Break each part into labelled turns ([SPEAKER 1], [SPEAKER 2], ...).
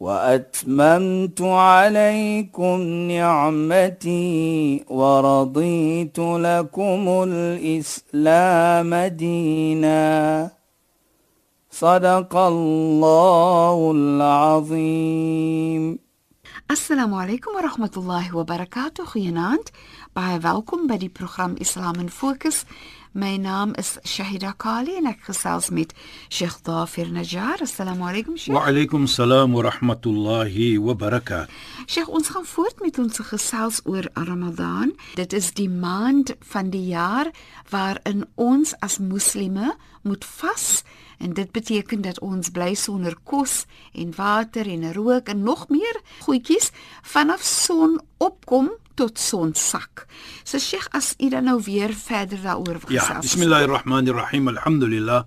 [SPEAKER 1] وأتممت عليكم نعمتي ورضيت لكم الإسلام دينا. صدق الله العظيم.
[SPEAKER 2] السلام عليكم ورحمة الله وبركاته. خيانات باي welkom by die program Islam in Fokus My naam is Shahida Kali en ek gesels met Sheikh Dafir Najjar. Assalamu alaykum Sheikh.
[SPEAKER 3] Wa alaykum salaam wa rahmatullahi wa barakatuh.
[SPEAKER 2] Sheikh, ons gaan voort met ons gesels oor Ramadan. Dit is die maand van die jaar waarin ons as moslime moet vas en dit beteken dat ons bly sonder kos en water en rook en nog meer goedjies vanaf son opkom tot son sak. So Sheikh, as u dan nou weer verder daaroor wil
[SPEAKER 3] Ja,
[SPEAKER 2] gesels.
[SPEAKER 3] bismillahirrahmanirrahim. Alhamdulillah.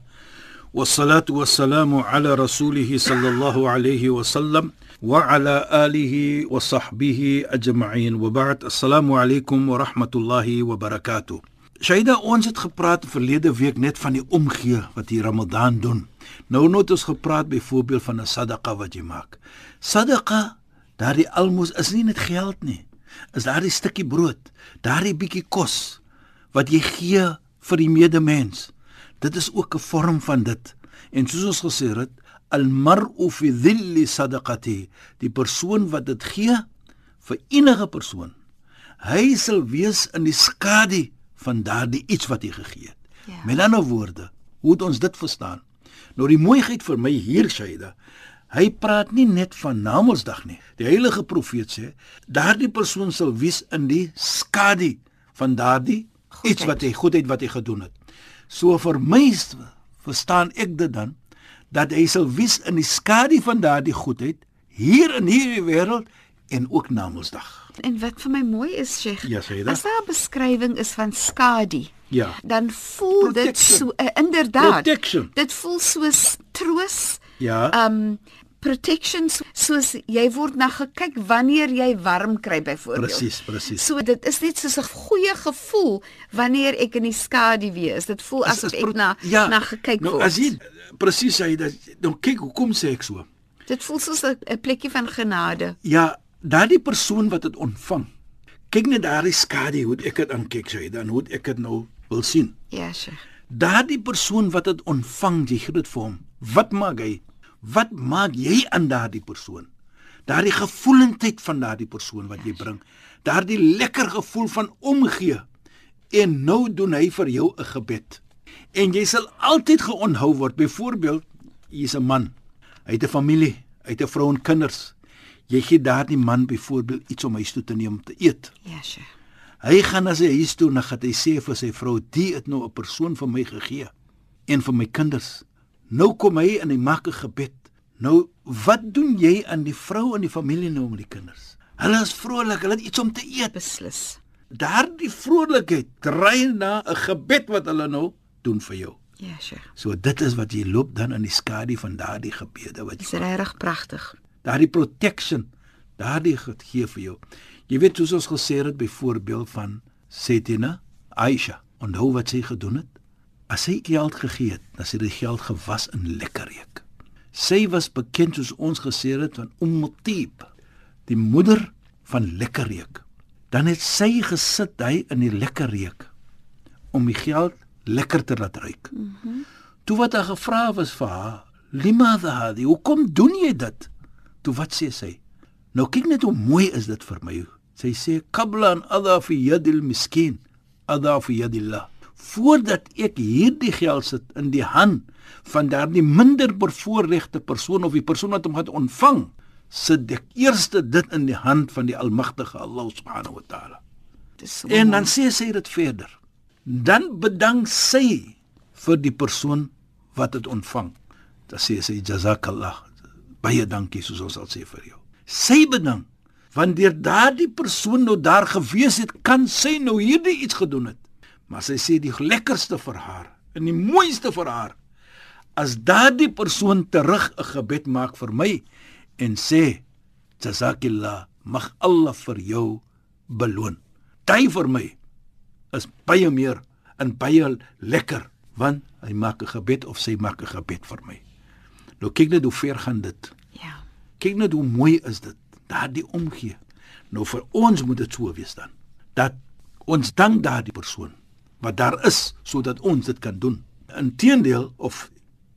[SPEAKER 3] والصلاة والسلام على رسوله صلى الله عليه وسلم وعلى آله وصحبه أجمعين وبعد السلام عليكم ورحمة الله وبركاته Shaida ons het gepraat verlede week net van die omgee wat die Ramadan doen. Nou nou het ons gepraat byvoorbeeld van 'n sadaqa wat jy maak. Sadaqa, daardie almos is nie net geld nie. Is daardie stukkie brood, daardie bietjie kos wat jy gee vir die medemens. Dit is ook 'n vorm van dit. En soos ons gesê het, al-mar'u fi dhilli sadaqati, die persoon wat dit gee vir enige persoon, hy sal wees in die skadu van daardie iets wat hy gegee het.
[SPEAKER 2] Ja.
[SPEAKER 3] Met ander woorde, hoe moet ons dit verstaan? Nou die mooiheid vir my hier Shaida, hy praat nie net van Namedsdag nie. Die heilige profeet sê, daardie persoon sal wees in die skadu van daardie iets
[SPEAKER 2] Goedheid.
[SPEAKER 3] wat hy goedheid wat hy gedoen het. So vir my verstaan ek dit dan dat hy sal wees in die skadu van daardie goedheid hier in hierdie wêreld en ook Namedsdag.
[SPEAKER 2] En wat vir my mooi is, Sheikh,
[SPEAKER 3] Ja, dit?
[SPEAKER 2] as daar 'n beskrywing is van skadu,
[SPEAKER 3] Ja.
[SPEAKER 2] dan voel dit
[SPEAKER 3] Protection.
[SPEAKER 2] so uh, inderdaad.
[SPEAKER 3] Protection.
[SPEAKER 2] Dit voel soos troos.
[SPEAKER 3] Ja.
[SPEAKER 2] Um protection so- soos jy word na gekyk wanneer jy warm kry byvoorbeeld.
[SPEAKER 3] Presies, presies.
[SPEAKER 2] So dit is net soos 'n goeie gevoel wanneer ek in die skadu wees. Dit voel
[SPEAKER 3] Is-
[SPEAKER 2] asof
[SPEAKER 3] is
[SPEAKER 2] ek
[SPEAKER 3] pro-
[SPEAKER 2] na na gekyk
[SPEAKER 3] nou,
[SPEAKER 2] word.
[SPEAKER 3] As jy presies sê dat nou kyk hoekom sê ek so?
[SPEAKER 2] Dit voel soos 'n plekkie van genade.
[SPEAKER 3] Ja, daardie persoon wat dit ontvang. Kyk net daardie skadu hoe ek dit aankyk sê, dan hoe ek dit nou wil sien.
[SPEAKER 2] Ja, Sheikh.
[SPEAKER 3] Daardie persoon wat dit ontvang, jy gee dit vir hom. Wat maak hy? Wat maak jy aan daardie persoon? Daardie gevoelendheid van daardie persoon wat jy bring. Daardie lekker gevoel van omgee. En nou doen hy vir jou 'n gebed. En jy sal altyd geonthou word. Byvoorbeeld, jy's 'n man. Hy het 'n familie, hy het 'n vrou en kinders. Jy gee daardie man byvoorbeeld iets om huis toe te neem om te eet.
[SPEAKER 2] Ja, Sheikh.
[SPEAKER 3] Hy gaan na sy huis toe en dan gaan hy sê vir sy vrou, "Die het nou 'n persoon vir my gegee en vir my kinders. Nou kom hy en hy maak 'n gebed. Nou, wat doen jy aan die vrou en die familie nou met die kinders? Hulle is vrolik, hulle het iets om te eet.
[SPEAKER 2] Beslis.
[SPEAKER 3] Daardie vrolikheid dry na 'n gebed wat hulle nou doen vir jou.
[SPEAKER 2] Ja, Sheikh.
[SPEAKER 3] So dit is wat jy loop dan in die skadu van daardie gebede wat
[SPEAKER 2] Dis
[SPEAKER 3] jy
[SPEAKER 2] regtig pragtig.
[SPEAKER 3] daardie protection daardie goed gee vir jou. Jy weet soos ons gesê het byvoorbeeld van Setina Aisha, onthou wat sy gedoen het? As sy geld gegee het, dan sy die geld gewas in lekker reuk. Sy was bekend soos ons gesê het van Umm Tib, die moeder van lekker reuk. Dan het sy gesit hy in die lekker reuk om die geld lekker te laat ruik. Mm -hmm. Toe wat haar gevra was vir haar, "Limadha hadi? Hoekom doen jy dit?" Toe wat sê sy? Nou kyk net hoe mooi is dit vir my. Sy sê, "Qabla an adha fi yadil miskin, adha fi yadillah." Voordat ek hierdie geld sit in die hand van daardie minder bevoorregte persoon of die persoon wat hom gaan ontvang, sit ek eers dit in die hand van die almagtige Allah subhanahu wa taala. En dan sê sy dit verder. Dan bedank sy vir die persoon wat dit ontvang. Dan sê sy jazakallah. Baie dankie soos ons sal sê vir jou. Sy bedank want deur daardie persoon nou daar gewees het, kan sy nou hierdie iets gedoen het. Maar sy sê die lekkerste vir haar en die mooiste vir haar as daardie persoon terug 'n gebed maak vir my en sê jazakillah mag Allah vir jou beloon. Dit vir my is baie meer en baie lekker want hy maak 'n gebed of sy maak 'n gebed vir my. Nou kyk net hoe ver gaan dit.
[SPEAKER 2] Ja.
[SPEAKER 3] Kyk net hoe mooi is dit. Daardie omgee. Nou vir ons moet dit so wees dan dat ons dank daardie persoon wat daar is sodat ons dit kan doen. Inteendeel of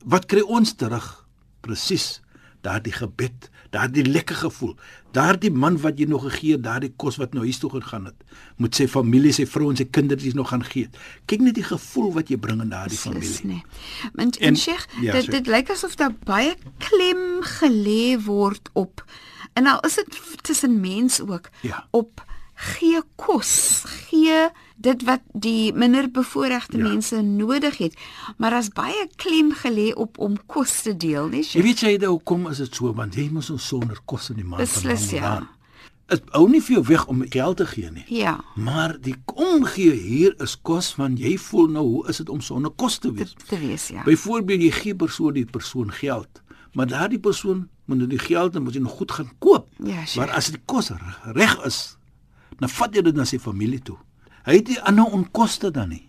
[SPEAKER 3] wat kry ons terug? Presies daardie gebed, daardie lekker gevoel. Daardie man wat jy nog gegee het, daardie kos wat nou huis toe gegaan het, moet sy familie, sy vrou en sy kindertjies nog gaan gee. Kyk net die gevoel wat jy bring in daardie familie.
[SPEAKER 2] nie. Want
[SPEAKER 3] En-
[SPEAKER 2] en Sheikh,
[SPEAKER 3] ja,
[SPEAKER 2] dit
[SPEAKER 3] sê.
[SPEAKER 2] dit lyk asof daar baie klem gelê word op en al is dit tussen mens ook
[SPEAKER 3] Ja.
[SPEAKER 2] op gee kos, gee dit wat die minder bevoorregte
[SPEAKER 3] Ja.
[SPEAKER 2] mense nodig het. Maar daar's baie klem gelê op om kos te deel, nie
[SPEAKER 3] Jy weet jy hoekom is dit so want jy moet ons sonder kos in die maand
[SPEAKER 2] Beslis,
[SPEAKER 3] van
[SPEAKER 2] ja.
[SPEAKER 3] Ramadan. Dit hou nie vir jou weg om geld te gee nie.
[SPEAKER 2] Ja.
[SPEAKER 3] Maar die omgee hier is kos want jy voel nou hoe is dit om sonder kos te wees?
[SPEAKER 2] Dit te wees, ja.
[SPEAKER 3] Byvoorbeeld jy gee persoon die persoon geld, maar daardie persoon moet nou die geld en moet jy nog goed gaan koop.
[SPEAKER 2] Ja, sure.
[SPEAKER 3] maar as die kos reg is, dan vat jy dit na sy familie toe. Hy het nie ander onkoste dan nie.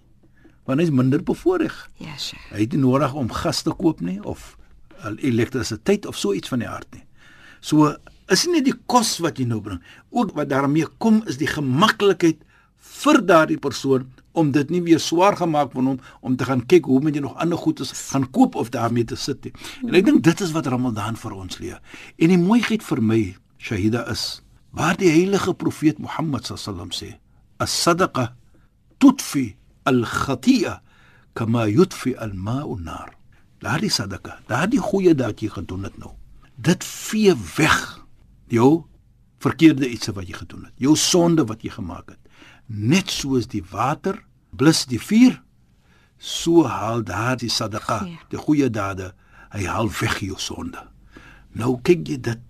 [SPEAKER 3] Want hy's minder bevoordeel.
[SPEAKER 2] Ja, Sheikh.
[SPEAKER 3] Hy het nie nodig om gas te koop nie of elektrisiteit of so iets van die aard nie. So is nie net die kos wat jy nou bring, ook wat daarmee kom is die gemaklikheid vir daardie persoon om dit nie weer swaar gemaak word om om te gaan kyk hoe moet jy nog ander goedes gaan koop of daarmee te sit nie. En ek dink dit is wat Ramadan vir ons leer. En die mooiheid vir my, Shahida is waar die heilige profeet Mohammed sallam sê, as-sadaqa tudfi al-khati'a kama yudfi al-ma'u an-nar. Daardie sadaka, daardie goeie daad jy gedoen het nou. Dit vee weg jou verkeerde iets wat jy gedoen het. Jou sonde wat jy gemaak het. Net soos die water blus die vuur, so haal daardie sadaka,
[SPEAKER 2] Goeie.
[SPEAKER 3] die goeie dade, hy haal weg jou sonde. Nou kyk jy dit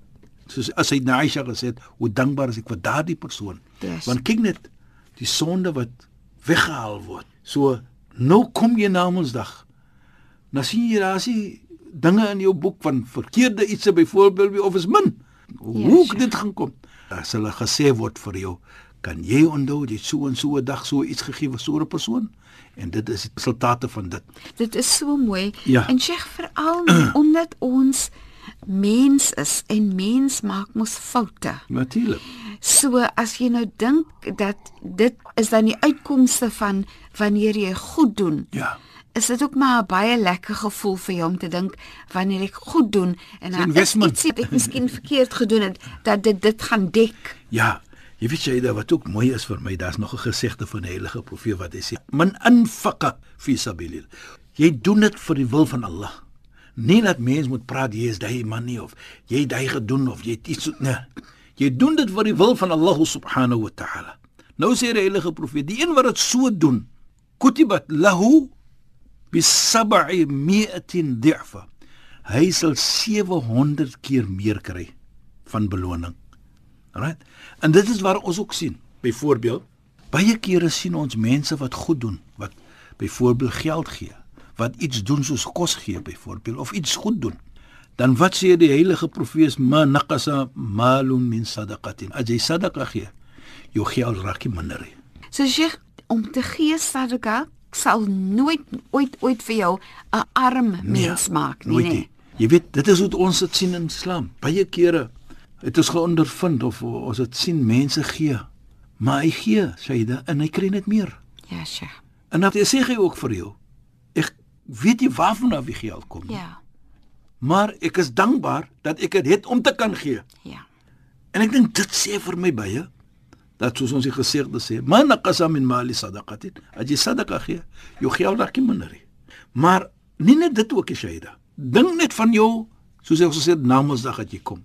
[SPEAKER 3] soos as hy na Aisha gesê het, hoe dankbaar is ek vir daardie persoon.
[SPEAKER 2] Yes.
[SPEAKER 3] Want kyk net die sonde wat weggehaal word. So nou kom jy na Mondsdag. Nou sien jy daar is dinge in jou boek van verkeerde ietsie byvoorbeeld of is min. Hoe
[SPEAKER 2] sure.
[SPEAKER 3] dit gaan kom? As hulle gesê word vir jou, kan jy onthou jy so en so 'n dag so iets gegee vir so 'n persoon en dit is die resultate van dit.
[SPEAKER 2] Dit is so mooi.
[SPEAKER 3] Ja.
[SPEAKER 2] En Sheikh veral omdat ons mens is en mens maak mos foute.
[SPEAKER 3] Natuurlik.
[SPEAKER 2] So as jy nou dink dat dit is dan die uitkomste van wanneer jy goed doen.
[SPEAKER 3] Ja.
[SPEAKER 2] Is dit ook maar 'n baie lekker gevoel vir jou om te dink wanneer ek goed doen en dan is iets wat ek miskien verkeerd gedoen het dat dit dit gaan dek.
[SPEAKER 3] Ja, jy weet jy dat wat ook mooi is vir my, daar's nog 'n gesegde van die heilige profeet wat hy sê: "Man anfaqa fi sabilillah." Jy doen dit vir die wil van Allah. Nie dat mens moet praat jy is daai man nie of jy het daai gedoen of jy het iets nee. Jy doen dit vir die wil van Allah subhanahu wa ta'ala. Nou sê die heilige profeet, die een wat dit so doen, kutibat lahu bi sab'i mi'atin di'fa. Hy sal 700 keer meer kry van beloning. Alright. En dit is waar ons ook sien. Byvoorbeeld, baie kere sien ons mense wat goed doen, wat byvoorbeeld geld gee, wat iets doen soos kos gee byvoorbeeld of iets goed doen. Dan wat sê die heilige profeet ma naqasa malun min sadaqatin. As jy sadaqa gee, jou geld raak nie minder nie.
[SPEAKER 2] So Sheikh, om te gee sadaka sal nooit ooit ooit vir jou 'n arm mens maak nie, nee.
[SPEAKER 3] Jy weet, dit is hoe ons dit sien in Islam. Baie kere het ons geondervind of ons dit sien mense gee, maar hy gee, Sayyida, en hy kry net meer.
[SPEAKER 2] Ja, Sheikh.
[SPEAKER 3] En dan sê hy ook vir jou, weet nie waarvan af die geld kom nie,
[SPEAKER 2] Ja.
[SPEAKER 3] maar ek is dankbaar dat ek dit het om te kan gee.
[SPEAKER 2] Ja.
[SPEAKER 3] En ek dink dit sê vir my baie dat soos ons die gesegde sê, man naqasa min mali sadaqatin, as jy sadaqa gee, jou geld raak nie minder nie. Maar nie net dit ook, Shaida. Dink net van jou, soos ek gesê het, namensdag dat jy kom.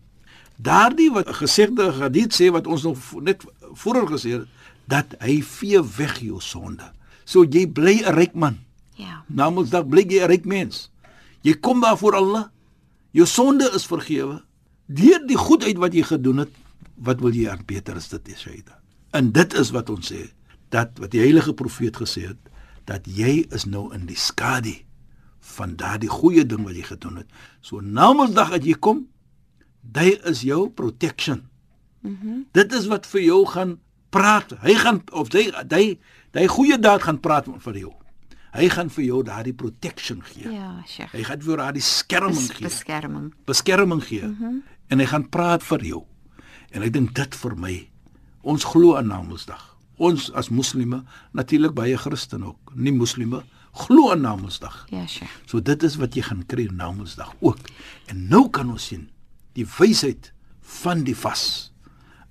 [SPEAKER 3] Daardie wat gesegde hadith sê wat ons nog net vroeër gesê het, dat hy vee weg jou sonde. So jy bly 'n ryk man.
[SPEAKER 2] Ja.
[SPEAKER 3] Namensdag bly jy 'n ryk mens. Jy kom daar voor Allah. Jou sonde is vergewe. Deur die goedheid wat jy gedoen het, wat wil jy aan beter as dit Shaida? En dit is wat ons sê, dat wat die heilige profeet gesê het, dat jy is nou in die skadu van daardie goeie ding wat jy gedoen het. So Namedsdag as jy kom, dit is jou protection. Mhm. Mm dit is wat vir jou gaan praat. Hy gaan of hy hy hy goeie daad gaan praat vir jou. Hy gaan vir jou daardie protection gee.
[SPEAKER 2] Ja, Sheikh.
[SPEAKER 3] Hy gaan vir jou daardie skerming gee.
[SPEAKER 2] Beskerming.
[SPEAKER 3] Beskerming gee. Mm -hmm. En hy gaan praat vir jou. En ek dink dit vir my ons glo aan Namedsdag. Ons as moslimme, natuurlik baie Christen ook, nie moslimme glo aan Namedsdag.
[SPEAKER 2] Ja, Sheikh.
[SPEAKER 3] So dit is wat jy gaan kry Namedsdag ook. En nou kan ons sien die wysheid van die vas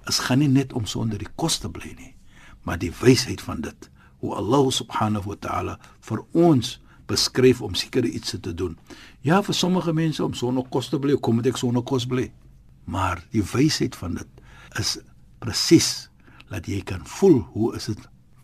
[SPEAKER 3] is gaan nie net om sonder die kos te bly nie, maar die wysheid van dit hoe Allah subhanahu wa ta'ala vir ons beskryf om sekere iets te doen. Ja, vir sommige mense om sonder kos te bly, kom dit ek sonder kos bly. Maar die wysheid van dit is presies dat jy kan voel hoe is dit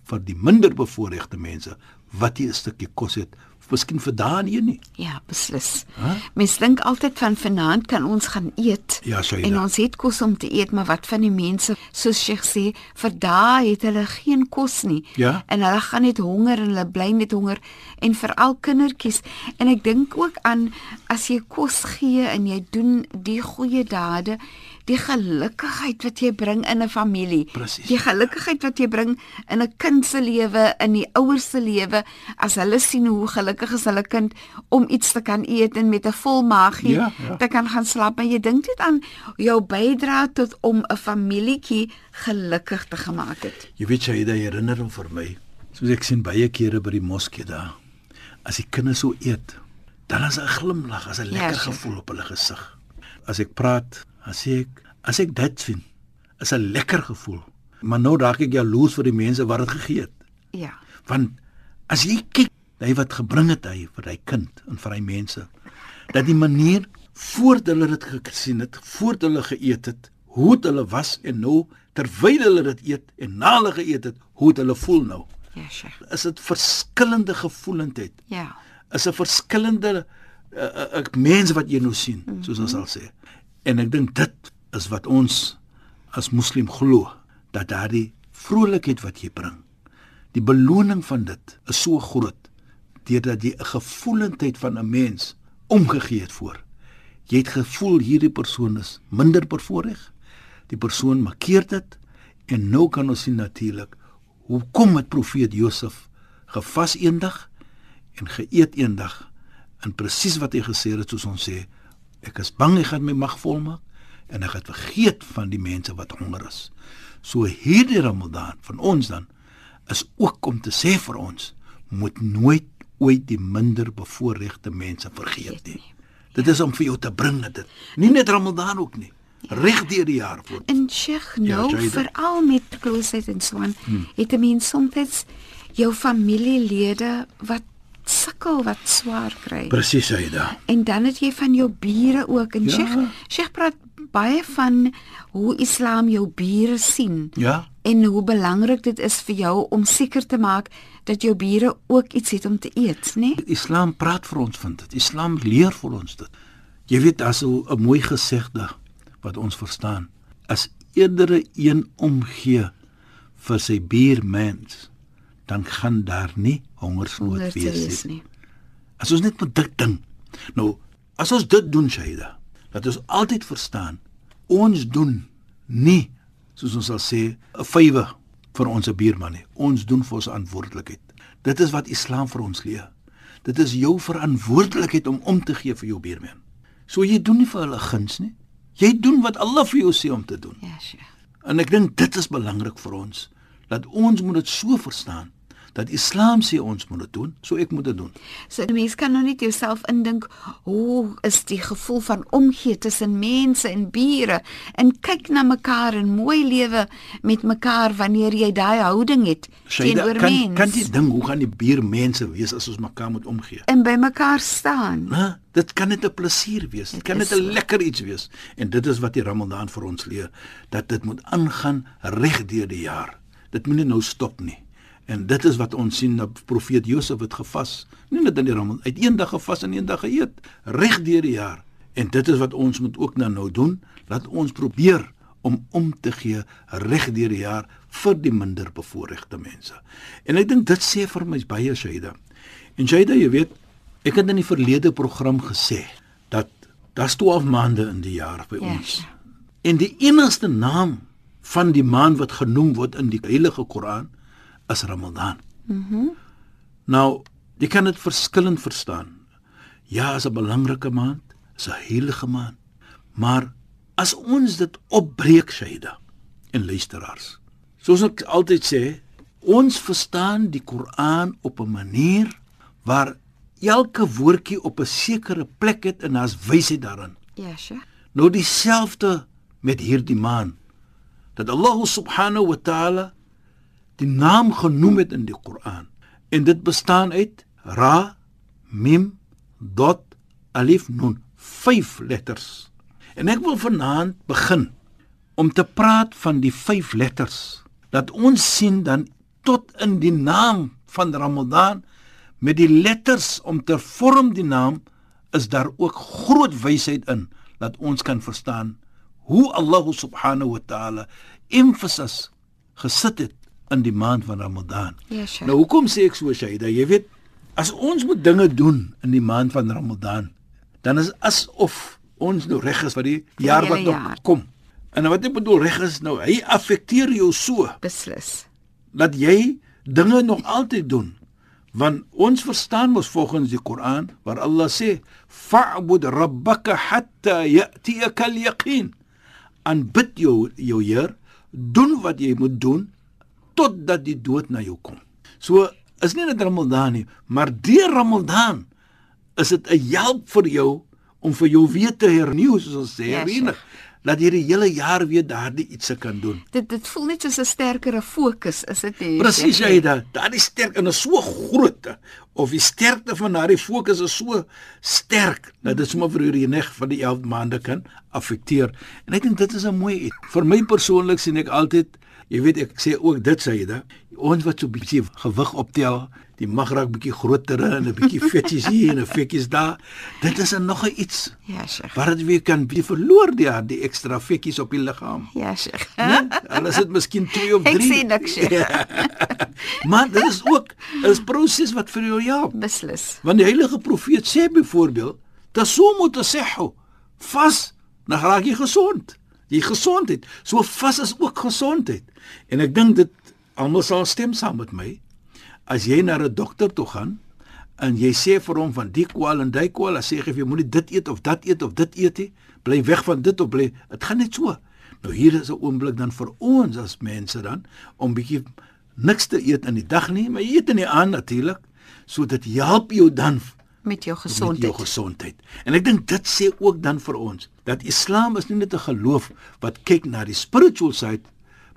[SPEAKER 3] vir die minder bevoorregte mense wat jy 'n stukkie kos het miskien vir daan hier nie.
[SPEAKER 2] Ja, beslis. Huh? Mens dink altyd van vanaand kan ons gaan eet.
[SPEAKER 3] Ja, so
[SPEAKER 2] en ons het kos om te eet, maar wat van die mense soos Sheikh sê, vir daai het hulle geen kos nie.
[SPEAKER 3] Ja?
[SPEAKER 2] En hulle gaan net honger en hulle bly net honger en veral kindertjies. En ek dink ook aan as jy kos gee en jy doen die goeie dade, die gelukigheid wat jy bring in 'n familie.
[SPEAKER 3] Precies.
[SPEAKER 2] Die gelukigheid wat jy bring in 'n kind se lewe, in die ouers se lewe as hulle sien hoe gelukkig is hulle kind om iets te kan eet en met 'n vol maagie
[SPEAKER 3] ja, ja.
[SPEAKER 2] te kan gaan slaap. Maar jy dink dit aan jou bydrae tot om 'n familietjie gelukkig te gemaak het.
[SPEAKER 3] Jy weet jy, dit herinner hom vir my. Soos ek sien baie kere by die moskee daar. As die kinders so eet, dan is 'n glimlag, as 'n lekker ja, gevoel op hulle gesig. As ek praat As ek as ek dit sien, is 'n lekker gevoel. Maar nou raak ek jaloers vir die mense wat dit gegee het.
[SPEAKER 2] Ja.
[SPEAKER 3] Want as jy kyk, hy wat gebring het hy vir hy kind en vir hy mense, dat die manier voordat hulle dit gesien het, voordat hulle geëet het, hoe hulle was en nou terwyl hulle dit eet en na hulle geëet het, hoe hulle voel nou.
[SPEAKER 2] Ja, Sheikh.
[SPEAKER 3] Is dit verskillende gevoelendheid?
[SPEAKER 2] Ja.
[SPEAKER 3] Is 'n verskillende uh, uh, uh, mens wat jy nou sien, soos ons sal sê. En ek dink dit is wat ons as moslim glo dat daardie vrolikheid wat jy bring, die beloning van dit is so groot deurdat jy 'n gevoelendheid van 'n mens omgegee het voor. Jy het gevoel hierdie persoon is minder bevoordeel. Die persoon markeer dit en nou kan ons sien natuurlik hoe kom met profeet Josef gevas eendag en geëet eendag en presies wat hy gesê het soos ons sê Ek is bang ek gaan my mag volmaak en ek het vergeet van die mense wat honger is. So hierdie Ramadan van ons dan is ook om te sê vir ons moet nooit ooit die minder bevoorregte mense vergeet nie. Dit is om vir jou te bring dit. Nie net Ramadan ook nie. Reg deur die jaar voort.
[SPEAKER 2] En Sheikh nou ja, veral met closet en so aan, hmm. het 'n mens soms jou familielede wat sukkel wat swaar kry.
[SPEAKER 3] Presies, Aida.
[SPEAKER 2] En dan het jy van jou bure ook en
[SPEAKER 3] Ja.
[SPEAKER 2] Sheikh, Sheikh praat baie van hoe Islam jou bure sien.
[SPEAKER 3] Ja.
[SPEAKER 2] En hoe belangrik dit is vir jou om seker te maak dat jou bure ook iets het om te eet, né? Nee?
[SPEAKER 3] Islam praat vir ons van dit. Islam leer vir ons dit. Jy weet as 'n mooi gesegde wat ons verstaan, as eerdere een omgee vir sy buurmens, dan gaan daar nie hongersnood
[SPEAKER 2] Honger
[SPEAKER 3] wees
[SPEAKER 2] wees
[SPEAKER 3] nie. As ons net met dit ding. Nou, as ons dit doen, Shaida, dat ons altyd verstaan, ons doen nie soos ons sal sê 'n vywe vir ons buurman nie. Ons doen vir ons verantwoordelikheid. Dit is wat Islam vir ons leer. Dit is jou verantwoordelikheid om om te gee vir jou buurman. So jy doen nie vir hulle guns nie. Jy doen wat Allah vir jou sê om te doen.
[SPEAKER 2] Ja, Sheikh.
[SPEAKER 3] En ek dink dit is belangrik vir ons dat ons moet dit so verstaan dat Islam sê ons moet dit doen, so ek moet dit doen.
[SPEAKER 2] So die mens kan nou net jouself indink hoe is die gevoel van omgee tussen mense en bure en kyk na mekaar en mooi lewe met mekaar wanneer jy daai houding het teenoor
[SPEAKER 3] kan
[SPEAKER 2] mense.
[SPEAKER 3] kan jy dink hoe gaan die buurmense wees as ons mekaar moet omgee?
[SPEAKER 2] en by mekaar staan.
[SPEAKER 3] Né? Dit kan net 'n plesier wees. Dit kan net 'n lekker iets wees. En dit is wat die Ramadan vir ons leer, dat dit moet aangaan reg deur die jaar. Dit moet nie nou stop nie. En dit is wat ons sien dat profeet Josef het gevas. Nie net in die Ramadan, uit een dag gevas en een dag geëet, reg deur die jaar. En dit is wat ons moet ook nou nou doen, laat ons probeer om om te gee reg deur die jaar vir die minder bevoorregte mense. En ek dink dit sê vir my baie Shaida. En Shaida, jy weet, ek het in die verlede program gesê dat daar's 12 maande in die jaar by ons.
[SPEAKER 2] Yes.
[SPEAKER 3] En die enigste naam van die maand wat genoem word in die Heilige Koran is Ramadan. Mhm. Mm nou, jy kan dit verskillend verstaan. Ja, is 'n belangrike maand, is 'n heilige maand. Maar as ons dit opbreek, Shaida en luisteraars. Soos ek altyd sê, ons verstaan die Koran op 'n manier waar elke woordjie op 'n sekere plek het en daar's wysheid daarin.
[SPEAKER 2] Ja, sure.
[SPEAKER 3] Nou dieselfde met hierdie maan dat Allah subhanahu wa ta'ala die naam genoem het in die Koran. En dit bestaan uit ra mim dot alif nun vyf letters. En ek wil vanaand begin om te praat van die vyf letters dat ons sien dan tot in die naam van Ramadan met die letters om te vorm die naam is daar ook groot wysheid in dat ons kan verstaan hoe Allah subhanahu wa ta'ala emphasis gesit het in die maand van Ramadan.
[SPEAKER 2] Ja, sure.
[SPEAKER 3] Nou hoekom sê ek so Shaida? Jy weet, as ons moet dinge doen in die maand van Ramadan, dan is asof ons nou reg is vir die jaar wat nog
[SPEAKER 2] jaar.
[SPEAKER 3] kom. En wat ek bedoel reg is nou, hy affekteer jou so
[SPEAKER 2] Beslis.
[SPEAKER 3] dat jy dinge nog altyd doen. Want ons verstaan mos volgens die Koran waar Allah sê fa'bud rabbaka hatta ya'tiyaka al-yaqin. Aanbid jou jou Heer, doen wat jy moet doen totdat die dood na jou kom. So is nie net Ramadan nie, maar deur Ramadan is dit 'n help vir jou om vir jou weer te hernieu soos ons sê,
[SPEAKER 2] Ja,
[SPEAKER 3] herenig, dat jy die hele jaar weer daardie ietsie kan doen.
[SPEAKER 2] Dit dit voel net soos 'n sterkere fokus, is dit nie?
[SPEAKER 3] Presies jy da. Daardie sterk en is so groot of die sterkte van daardie fokus is so sterk dat dit sommer vir die neg van die 11 maande kan affekteer. En ek dink dit is 'n mooi iets. Vir my persoonlik sien ek altyd, jy weet ek sê ook dit da. Ons wat so 'n bietjie gewig optel, die mag raak bietjie groter en 'n bietjie vetjies hier en 'n vetjies daar. Dit is 'n nog 'n iets.
[SPEAKER 2] Ja, Sheikh.
[SPEAKER 3] Waar dit weer kan bietjie verloor die die ekstra vetjies op die liggaam.
[SPEAKER 2] Ja, Sheikh.
[SPEAKER 3] Nee, Hulle is dit miskien 2 of 3.
[SPEAKER 2] Ek sê niks, Sheikh.
[SPEAKER 3] maar dit is ook 'n proses wat vir jou help.
[SPEAKER 2] Beslis.
[SPEAKER 3] Want die heilige profeet sê byvoorbeeld, "Tasumu tasihhu." Vas, dan raak jy gesond. Jy gesondheid. So vas is ook gesondheid. En ek dink dit almal sal stem saam met my. As jy na 'n dokter toe gaan en jy sê vir hom van die kwal en die kwal, dan sê vir jou moenie dit eet of dat eet of dit eet nie. Bly weg van dit of bly. Dit gaan net so. Nou hier is 'n oomblik dan vir ons as mense dan om bietjie niks te eet in die dag nie, maar jy eet in die aand natuurlik. So dit help jou dan
[SPEAKER 2] Met jou
[SPEAKER 3] met jou
[SPEAKER 2] gesondheid.
[SPEAKER 3] gesondheid. En ek dink dit sê ook dan vir ons dat Islam is nie net 'n geloof wat kyk na die spiritual side,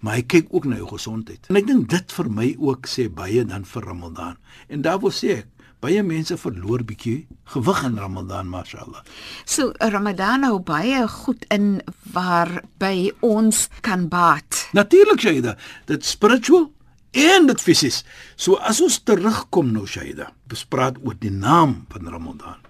[SPEAKER 3] maar hy kyk ook na jou gesondheid. En ek dink dit vir my ook sê baie dan vir Ramadan. En daarvoor sê ek baie mense verloor bietjie gewig in Ramadan, mashallah.
[SPEAKER 2] So Ramadan hou baie goed in waarby ons kan baat.
[SPEAKER 3] Natuurlik Shaida, dit spiritual en dit fisies. So as ons terugkom nou Shaida, bespraat oor die naam van Ramadan.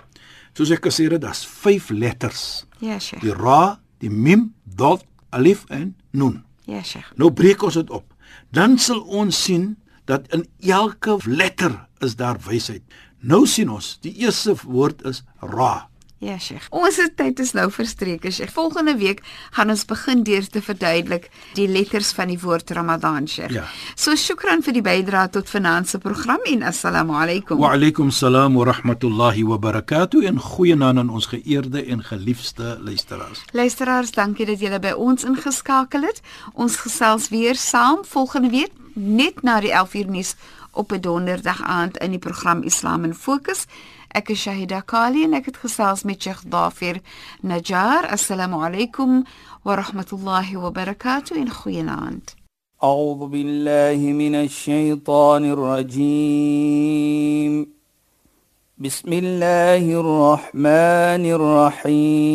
[SPEAKER 3] Soos ek gesê het, daar's 5 letters.
[SPEAKER 2] Ja, Sheikh.
[SPEAKER 3] Die ra, die mim, dot, alif en nun.
[SPEAKER 2] Ja, Sheikh.
[SPEAKER 3] Nou breek ons dit op. Dan sal ons sien dat in elke letter is daar wysheid. Nou sien ons, die eerste woord is ra.
[SPEAKER 2] Ja, Sheikh. Ons tyd is nou verstreke, Sheikh. Volgende week gaan ons begin deur te verduidelik die letters van die woord Ramadan, Sheikh.
[SPEAKER 3] Ja.
[SPEAKER 2] So shukran vir die bydrae tot vanaand se program en assalamu alaykum.
[SPEAKER 3] Wa alaykum salaam wa rahmatullahi wa barakatuh en goeienaand aan ons geëerde en geliefde luisteraars.
[SPEAKER 2] Luisteraars, dankie dat julle by ons ingeskakel het. Ons gesels weer saam volgende week net na die 11uur nuus op 'n donderdag aand in die program Islam in Fokus. أك شهيدا كالي نك تخصاص ميتشيخ ضافر نجار. السلام عليكم ورحمة الله وبركاته. إن خويناند
[SPEAKER 1] أعوذ بالله من الشيطان الرجيم. بسم الله الرحمن الرحيم.